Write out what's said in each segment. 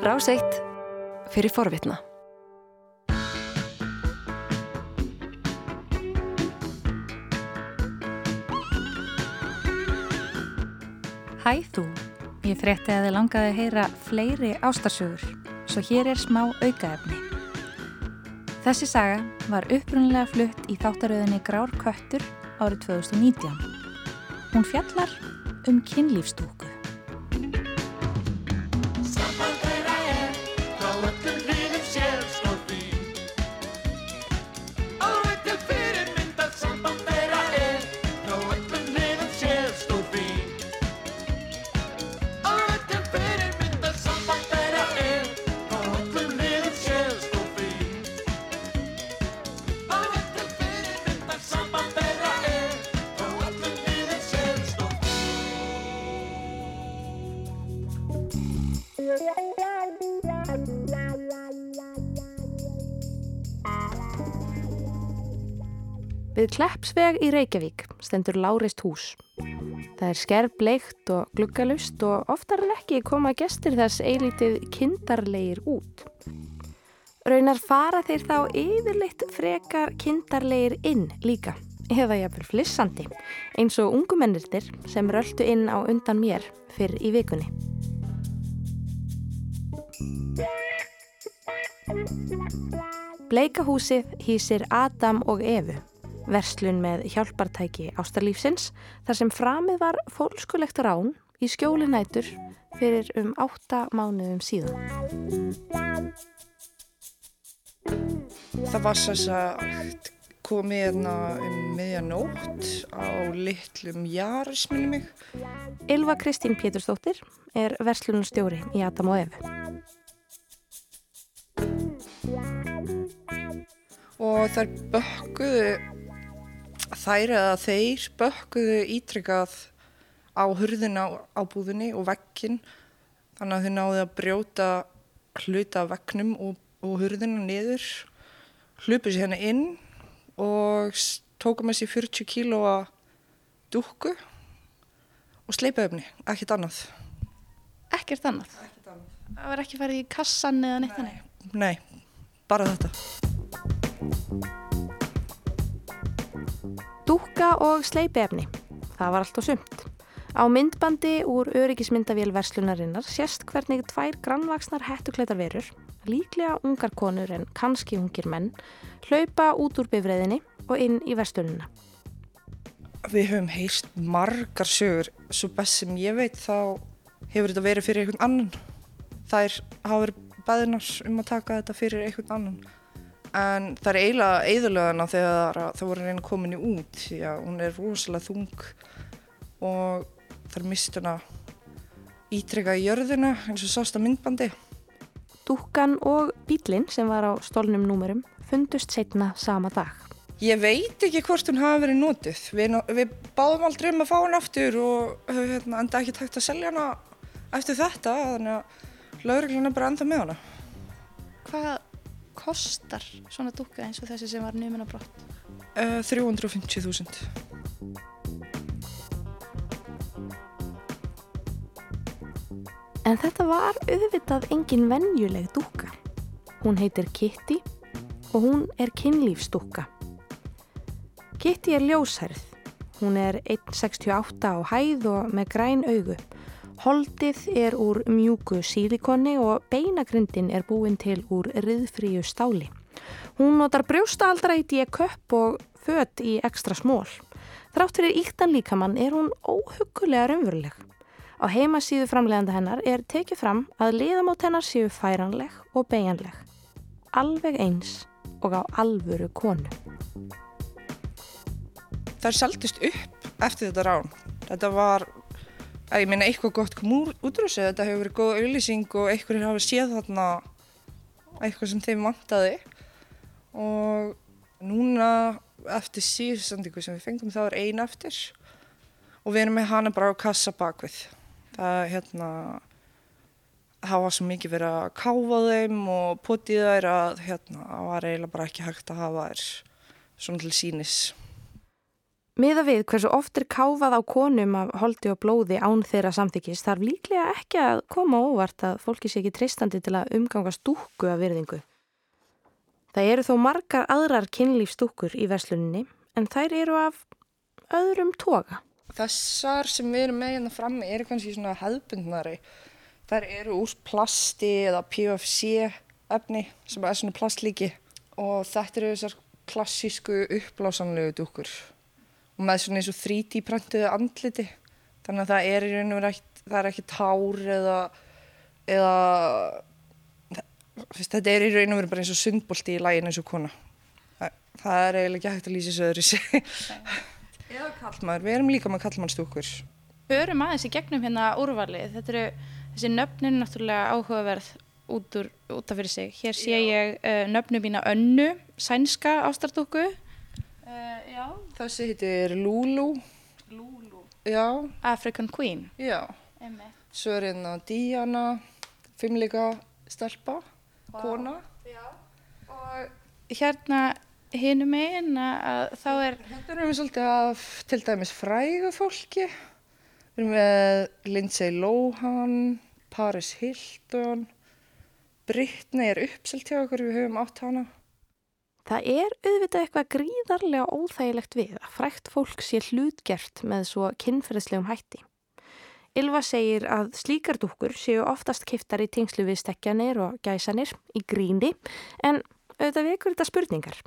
Ráseitt fyrir forvitna. Hæ þú, ég frétti að þið langaði að heyra fleiri ástarsögur, svo hér er smá aukaefni. Þessi saga var upprunnilega flutt í þáttaröðinni Grár Köttur árið 2019. Hún fjallar um kynlífstúku. Við Kleppsveg í Reykjavík stendur Lárist hús. Það er skerrbleikt og gluggalust og oftar en ekki koma gestir þess eilítið kindarlegir út. Raunar fara þeir þá yfirleitt frekar kindarlegir inn líka, eða jáfnvel flissandi, eins og ungumennirtir sem röldu inn á undan mér fyrr í vikunni. Bleikahúsið hýsir Adam og Evu verslun með hjálpartæki ástarlífsins þar sem framið var fólkskulegt rán í skjólinætur fyrir um átta mánuðum síðan. Það var þess að komið hérna um miðjanótt á litlum jaris minni mig. Ylva Kristín Pétursdóttir er verslunarstjóri í Adam og Evu. Og þær bökkuðu þær eða þeir bökkuðu ítrykkað á hurðina á búðinni og vekkin þannig að þau náðu að brjóta hluta af vekknum og, og hurðina niður hlupu sér hérna inn og tóku með sér 40 kílóa dúkku og sleipaöfni, ekkert annað. Ekkert annað? Ekkert annað. Það var ekki farið í kassan eða neitt Nei, nei bara þetta Dúkka og sleipiefni. Það var allt og sumt. Á myndbandi úr öryggismyndavél verslunarinnar sést hvernig tvær grannvaksnar hættukleitar verur, líklega ungar konur en kannski ungir menn, hlaupa út úr bifræðinni og inn í verslunina. Við höfum heist margar sögur, svo best sem ég veit þá hefur þetta verið fyrir einhvern annan. Þær hafa verið bæðinar um að taka þetta fyrir einhvern annan. En það er eiginlega eðurlegana þegar það voru reyna kominni út því að hún er rosalega þung og það er mistuna ítrekka í jörðina eins og sást að myndbandi. Dúkkan og bílinn sem var á stólnum númurum fundust setna sama dag. Ég veit ekki hvort hún hafi verið nótið. Við, við báðum aldrei um að fá hann aftur og hérna, enda ekki tægt að selja hana eftir þetta þannig að lauruglan er bara enda með hana. Hvað kostar svona dúkka eins og þessi sem var nýmuna brott? Uh, 350.000. En þetta var auðvitað engin venjuleg dúkka. Hún heitir Kitty og hún er kynlífsdúkka. Kitty er ljósærð. Hún er 1,68 á hæð og með græn augu. Holdið er úr mjúku sílikonni og beinagrindin er búin til úr riðfríu stáli. Hún notar brjóstaaldra í D-köpp og fött í ekstra smól. Þrátt fyrir íktan líkamann er hún óhugulega raunveruleg. Á heimasíðu framleganda hennar er tekið fram að liðamót hennar séu færanleg og beigjanleg. Alveg eins og á alvöru konu. Það er seldist upp eftir þetta rán. Þetta var, að ég minna, eitthvað gott kom úr útrúsið. Þetta hefur verið góð auðlýsing og einhverjir hafa séð þarna eitthvað sem þeim vantaði. Og núna eftir síðustu sendingu sem við fengum þá er ein eftir og við erum með hana bara á kassa bakvið. Það, hérna, var svo mikið verið að káfa þeim og potið þær að hérna, það var eiginlega bara ekki hægt að hafa þær svona til sínis. Miða við hversu oft er káfað á konum af holdi og blóði án þeirra samþykist þarf líklega ekki að koma óvart að fólki sé ekki treystandi til að umganga stúku af virðingu. Það eru þó margar aðrar kynlífstúkur í versluninni en þær eru af öðrum toga. Þessar sem við erum með hérna frammi eru kannski svona hefðbundnari. Þær eru úr plasti eða PFC efni sem er svona plastlíki og þetta eru þessar klassísku uppblásanlegu dúkur og með svona eins og 3D prentuðu andliti þannig að það er í raun og verið ekkert, það er ekki tár eða, eða fyrst, þetta er í raun og verið bara eins og sundbólti í lægin eins og kona það, það er eiginlega ekki hægt að lýsa þessu öðru sig eða kallmaður, við erum líka með kallmannstúkur Förum aðeins í gegnum hérna úrvalið. Þetta eru, þessi nöfnin náttúrulega áhugaverð út, út af fyrir sig. Hér sé Já. ég uh, nöfnu mína önnu, sænska ástartúku. Uh, já. þessi heitir Lulu Lulu. já, African Queen. já Emme. svo er hérna Diana fimmleika stelpa kona Og hérna hinum megin að þá er, Þetta erum við svolítið af til dæmis frægu fólki. Við erum með Lindsay Lohan, Paris Hilton, Britney er uppselt hjá okkur, við höfum átt hana. Það er auðvitað eitthvað gríðarlega óþægilegt við að frækt fólk sé hlutgert með svo kynferðislegum hætti. Ylva segir að slíkar dúkkur séu oftast kiftar í tengslu við stekjanir og gæsanir í gríni en auðvitað vekur þetta spurningar.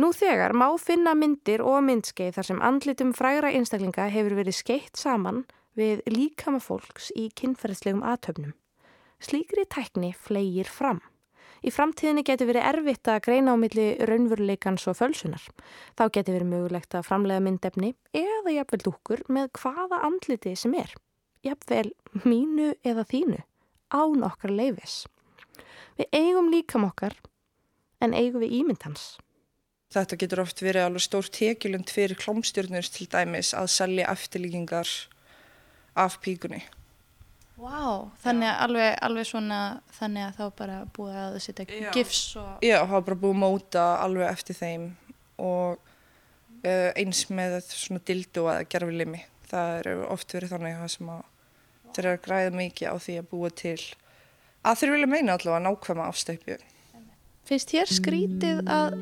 Nú þegar má finna myndir og myndskeið þar sem andlitum frægra einstaklinga hefur verið skeitt saman við líkama fólks í kynferðislegum aðtöfnum. Slíkri tækni flegir fram. Í framtíðinni getur verið erfitt að greina á milli raunveruleikans og fölsunar. Þá getur verið mögulegt að framlega myndefni eða jafnvel dúkkur með hvaða andliti sem er. Jafnvel mínu eða þínu, án okkar leifis. Við eigum líkam okkar, en eigum við ímynd hans. Þetta getur oft verið alveg stór tekjulund fyrir klámstjörnur til dæmis að selja eftirlíkingar af píkunni. Vá, þannig að alveg, alveg svona, þannig að þá bara búið að setja Já. gifs og... Já, hafa bara búið að móta alveg eftir þeim og uh, eins með svona dildo eða gerfilimi. Það eru oft verið þannig það sem að þeir eru að græða mikið á því að búa til að þeir vilja meina allavega nákvæma afstæpju. Finnst þér skrítið að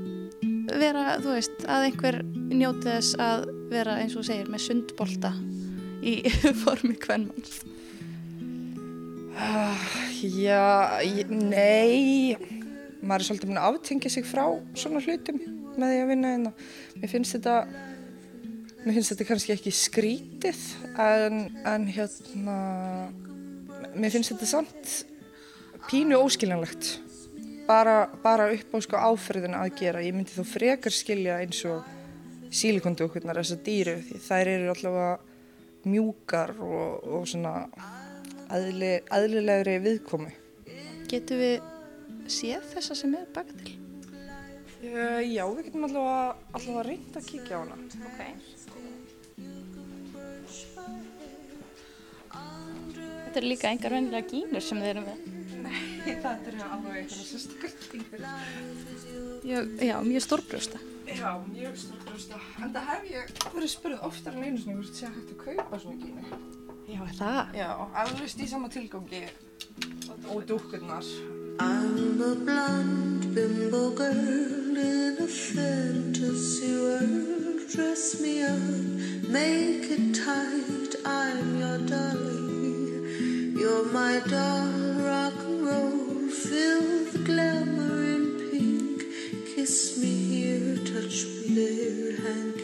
vera, þú veist, að einhver njóti þess að vera, eins og segir, með sundbolta í formi kvennmanns? Ah, Já, ég, nei, maður er svolítið búin að aftengja sig frá svona hlutum með því að vinna hérna. Mér finnst þetta, mér finnst þetta kannski ekki skrítið en, en hérna, mér finnst þetta samt pínu óskiljanlegt. Bara, bara upp á sko áferðin að gera. Ég myndi þó frekar skilja eins og sílikondúkurnar, þessar dýru, því þær eru allavega mjúkar og, og svona aðli, aðlilegri viðkomi. Getum við séð þessa sem er baka til? Uh, já, við getum allavega, allavega reynd að kíkja á hana. Ok. Þetta eru líka engar vennilega gínur sem þið eru með. Þetta er alveg eitthvað sérstakar kynir. Já, já mjög stórbrjósta. Já, mjög stórbrjósta. En það hef ég verið spurð oftar en einu sinni hvort sé hægt að kaupa svona kynir. Já, það. Já, eflust í sama tilgangi og dúkkurnar. I'm a blonde bimbo girl in a fantasy world. Dress me up, make it tight. I'm your dolly. You're my doll, rock and roll. Feel the glamour in pink. Kiss me here, touch me there, hanky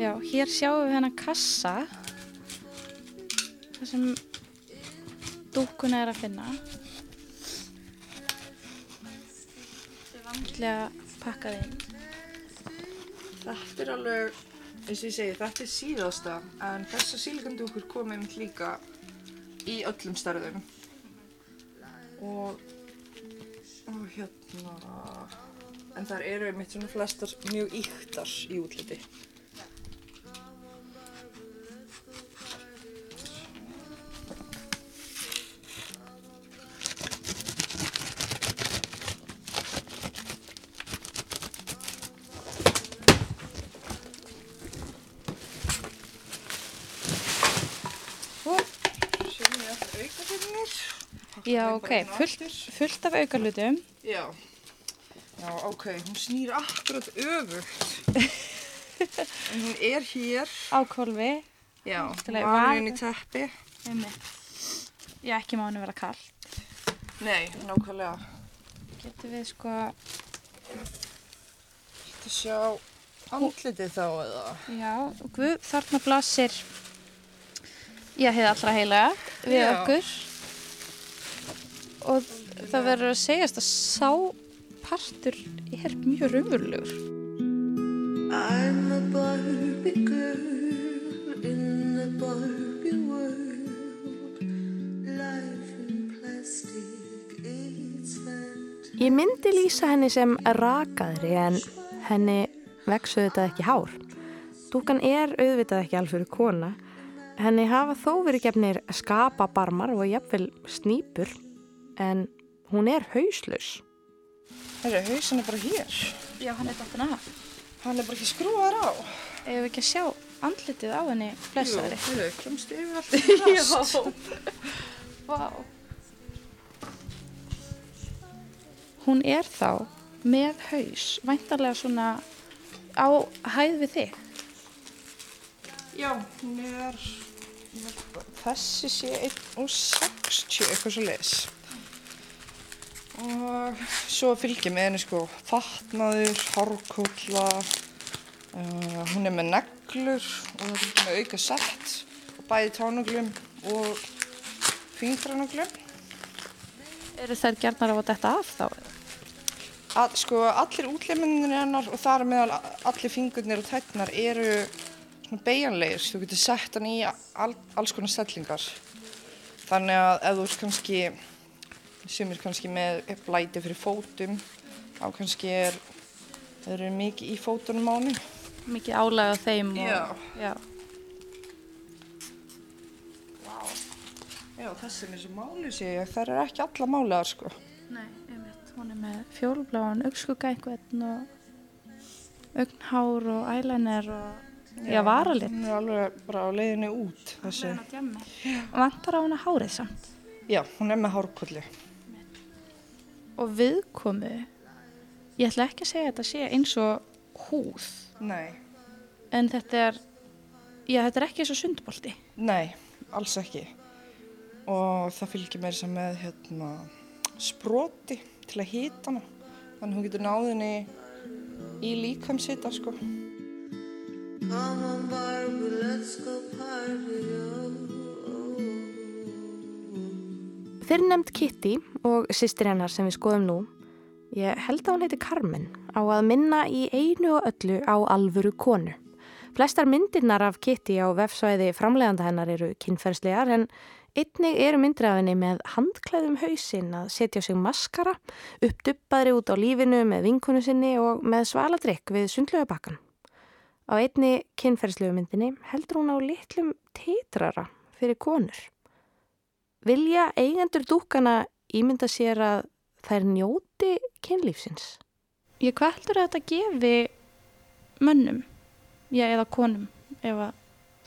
Já, hér sjáum við hennar kassa. Það sem dúkkuna er að finna. Þetta er vandlega pakkað inn. þetta er alveg, eins og ég segi, þetta er síðasta. En þessa sílikandúkur komið einmitt líka í öllum stærðum. Og, og hérna, en þar eru einmitt svona flestar mjög yktar í útliti. Já, ok, fullt, fullt af aukarlutum. Já. Já, ok, hún snýr akkurat öfugt. hún er hér. Á kolvi. Já, valin í teppi. Já, ekki má henni vera kall. Nei, nákvæmlega. Getum við sko, Þetta sjá andlitið þá eða? já, guð, þarna blasir, já, hefði allra heilega við Já. okkur. Og það verður að segjast að sá partur er mjög raunverulegur. I'm a Barbie girl in a Barbie world. Life in plastic, it's fantastic. Ég myndi lýsa henni sem rakaðri en henni vexu þetta ekki hár. Dúkan er auðvitað ekki alveg fyrir kona. Henni hafa þó verið gefnir skapabarmar og jafnvel snýpur en hún er hauslaus. Herru, hausin er bara hér. Já, hann er dottin af. Hann er bara ekki skrúar á. Ef við ekki að sjá andlitið á henni blessaðri. Herru, kemst yfir allt í rast. Vá. Hún er þá með haus, væntarlega svona á hæð við þig. Já, hún er, þessi sé 1,60 eitthvað svo leis. Og svo fylgir með henni sko fatnaður, hárkólla, uh, hún er með neglur og það fylgir með auka sett og bæði tánuglum og fingranuglum. Eru þær gernar á að detta af þá? All, sko, allir útliminir hennar og þar meðal allir fingurnir og tætnar eru svona beigjanlegir. Þú getur sett hann í all, alls konar stellingar. Þannig að ef þú ert kannski, sumir kannski með blæti fyrir fótum, þá kannski er, þau eru mikið í fótunum á henni. Mikið álæg á þeim og... Já. Já. Já, þessi er og máli ég, þær eru ekki alla málegar sko. Nei, einmitt. Hún er með fjólubláan augskugga einhvern og augnhár og eyeliner og já, varalit. Hún er alveg bara á leiðinni út þessi. Og vantar á hana hárið samt. Já, hún er með hárkolli. Og viðkomu, ég ætla ekki að segja að þetta sé eins og húð, Nei. en þetta er, já, þetta er ekki eins og sundbolti. Nei, alls ekki. Og það fylgir mér sem með hérna, sproti til að hýta hana. Þannig hún getur náðinni í líkamsita sko. Come on, Barbie, let's go party. Nefnd Kitty og sýstir hennar sem við skoðum nú. Ég held að hún heiti Carmen á að minna í einu og öllu á alvöru konu. Flestar myndirnar af Kitty á vefsvæði framleganda hennar eru kynferðslegar en einnig eru henni með handklæðum hausinn að setja sig maskara, uppduppaðri út á lífinu með vinkonu sinni og með svaladrykk við sundlaugabakkan. Á einni kynferðslegu myndinni heldur hún á litlum titrara fyrir konur. Vilja eigendur dúkana ímynda sér að þær njóti kynlífsins? Ég hvað heldur að þetta gefi mönnum, já, eða konum, ef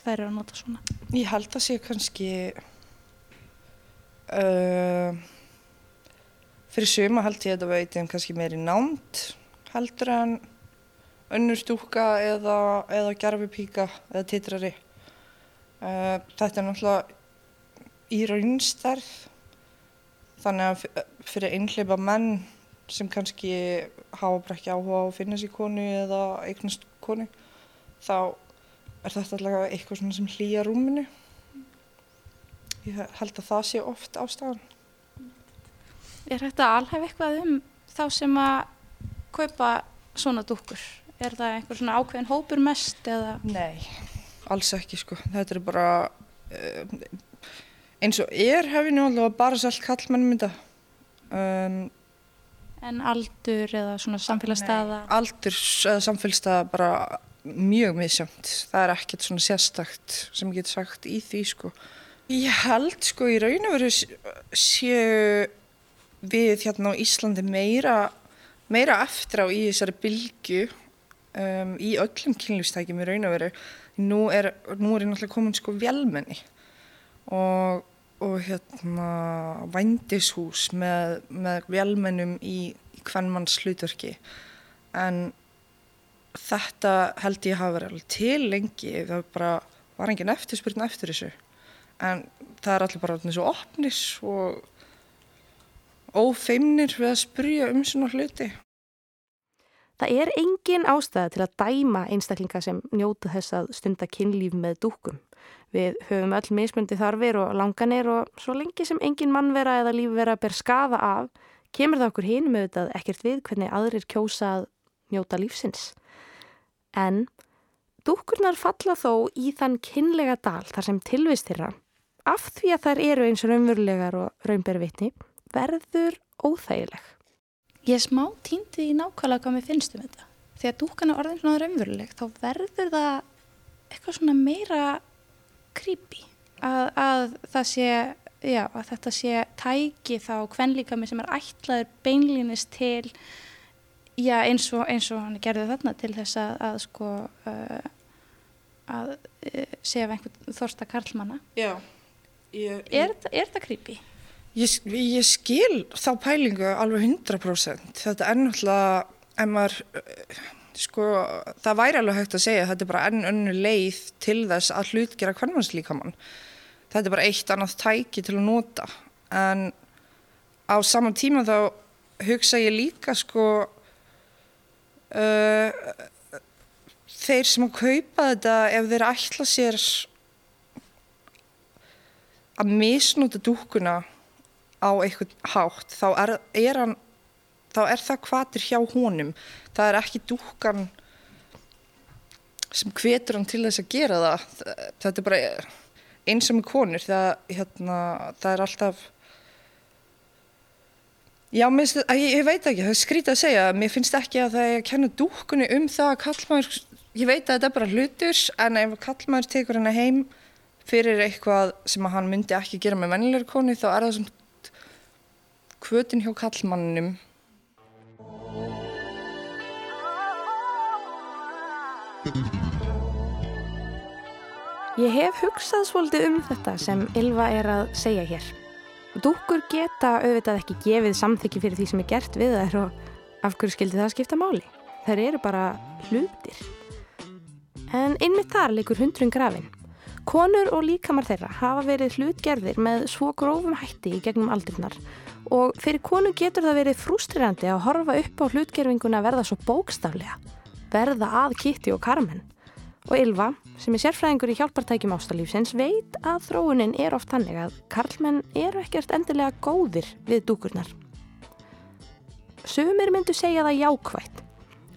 þær eru að nota svona? Ég held að sé kannski uh, fyrir suma held ég að þetta veiti um kannski meiri námt heldur en önnur stúka eða, eða gerfipíka eða titrari. Uh, þetta er náttúrulega í raunstærð þannig að fyrir einhleipa menn sem kannski hafa bara ekki áhuga á að finna sér konu eða eignast konu þá er þetta allavega eitthvað svona sem hlýja rúminu. Ég held að það sé oft ástæðan. Er þetta alhæf eitthvað um þá sem að kaupa svona dúkkur? Er það einhver svona ákveðin hópur mest eða? Nei, alls ekki sko. Þetta er bara uh, eins og er hefinu allavega bara selt kallmennum þetta. Um, En aldur eða svona samfélagsstaða? aldur eða samfélstað bara mjög misjönd. Það er ekkert svona sérstakt sem ég get sagt í því sko. Ég held sko í raun og veru séu við hérna á Íslandi meira, meira eftir á í þessari bylgu um, í öllum kynlífstækjum í raun og veru. Nú er, nú er ég náttúrulega komin sko velmenni og, og hérna vændishús með, með velmennum í, í hvernmanns hlutverki en þetta held ég hafa verið til lengi. Það bara var engin eftirspurn eftir þessu. En það er allir bara svona svo opnis og ófeimnir við að spyrja um svona hluti. Það er engin ástæða til að dæma einstaklinga sem njóta þess að stunda kynlíf með dúkum. Við höfum öll mismundi þarfir og langanir og svo lengi sem engin mannvera eða lífvera ber skafa af, kemur það okkur hinum auðvitað ekkert við hvernig aðrir kjósa að njóta lífsins. En dúkurnar falla þó í þann kynlega dal þar sem tilvist þeirra, af því að þær eru eins raunverulegar og raunbervitni, verður óþægileg. Ég er smá týndi í nákvæmlega hvað mér finnst um þetta. Að dúkan er orðin svona raunveruleg, þá verður það eitthvað svona meira creepy. Að, að það sé, já, að þetta sé tæki þá kvenlíkami sem er ætlaður beinlýnist til, já, eins og, eins og hann gerði þarna til þess að, að sko, uh, að uh, sé af einhvern þorsta karlmanna. Já ég, Er, þetta- er þetta creepy? Ég, ég skil þá pælingu alveg 100%. Þetta er náttúrulega, ef maður, sko, það væri alveg hægt að segja að þetta er bara enn önnu leið til þess að hlutgera hvernmannslíkamann. Þetta er bara eitt annað tæki til að nota. En á saman tíma þá hugsa ég líka, sko, uh, þeir sem að kaupa þetta ef þeir ætla sér að misnúta dúkuna á einhvern hátt þá er, er hann þá er það hvatir hjá honum. Það er ekki dúkan sem hvetur hann til þess að gera það. Þetta er bara eins og með konur. Það, hérna, það er alltaf já, minnst, ég, ég veit ekki, það er skrítið að segja. Mér finnst ekki að það er að kenna dúkunni um það að kallmaður, ég veit að þetta er bara hlutur en ef kallmaður tekur henni heim fyrir eitthvað sem hann myndi ekki gera með vennilegur konu þá er það sem kvötin hjá kallmannum Ég hef hugsað svolítið um þetta sem Ylva er að segja hér. Dúkkur geta auðvitað ekki gefið samþykki fyrir því sem er gert við þær og af hverju skildi það skipta máli. Þær eru bara hlutir. En innmitt þar leikur hundrun grafin. Konur og líkamar þeirra hafa verið hlutgerðir með svo grófum hætti í gegnum aldrinnar og fyrir konu getur það verið frústrirandi að horfa upp á hlutgerfinguna verða svo bókstaflega, verða að Kitty og Carmen. Og Ylva, sem er sérfræðingur í hjálpartækjum ástalífsins, veit að þróunin er oft hannig að karlmenn eru ekkert endilega góðir við dúkurnar. Sumir myndu segja það jákvætt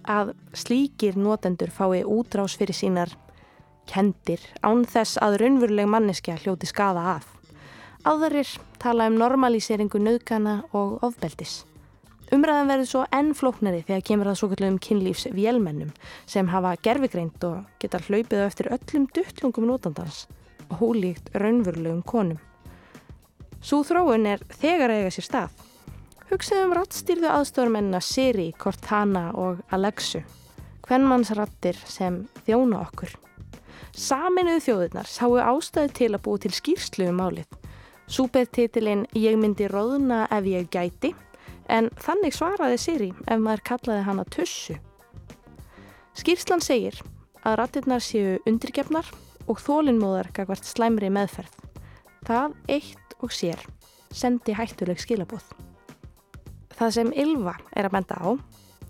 að slíkir notendur fái útrás fyrir sínar kendir án þess að raunveruleg manneskja hljóti skada af. Aðarir tala um normalíseringu nöðgana og ofbeldis. Umræðan verður svo enn flóknari þegar kemur það svo kallum kynlífs vélmennum sem hafa gerfigreint og geta hlaupið eftir öllum duttlungum notandans og hólíkt raunverulegum konum. Sú þróun er þegar eiga sér stað. Hugsaðum rattstýrðu aðstofamennina Siri, Cortana og Alexu, hvernmannsrattir sem þjóna okkur. Saminuðu þjóðirnar sáu ástæðu til að búa til skýrslu um málið. Súpeð titilinn Ég myndi róðna ef ég gæti en þannig svaraði Siri ef maður kallaði hana tussu. Skýrslan segir að rattirnar séu undirgefnar og þólinnmóðar gagvart slæmri meðferð. Það eitt og sér sendi hættuleg skilabóð. Það sem Ylva er að benda á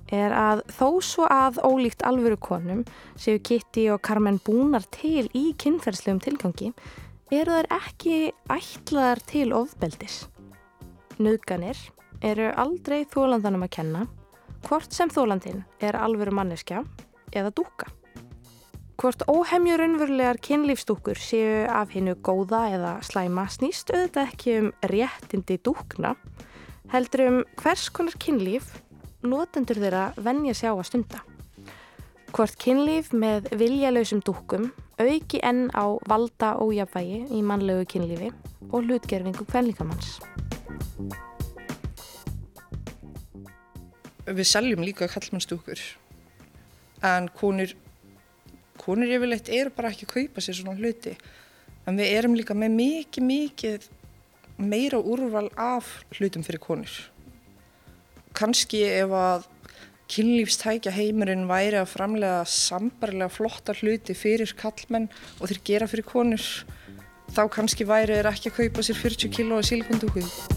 er að þó svo að ólíkt alvöru konum séu Kitty og Carmen búnar til í kynferðslegum tilgangi eru þær ekki ætlaðar til ofbeldis. Nuðganir eru aldrei þólandanum að kenna hvort sem þólandin er alvöru manneskja eða dúka. Hvort óhemjur unverulegar kynlífstúkur séu af hinnu góða eða slæma snýst auðvitað ekki um réttindi dúkna, heldur um hvers konar kynlíf notendur þeirra venja sjá að stunda. Hvort kynlíf með viljalausum dúkum auki enn á valda ójafvægi í mannlegu kynlífi og hlutgerfingu kvenlíkamanns. Við seljum líka kallmannstúkur en konur konur yfirleitt eru bara ekki að kaupa sér svona hluti en við erum líka með mikið mikið meira úrval af hlutum fyrir konur. Kanski ef að kynlífstækja heimurinn væri að framlega sambarlega flotta hluti fyrir kallmenn og þeir gera fyrir konur, þá kannski væri þeir ekki að kaupa sér 40 kg af silikondúku.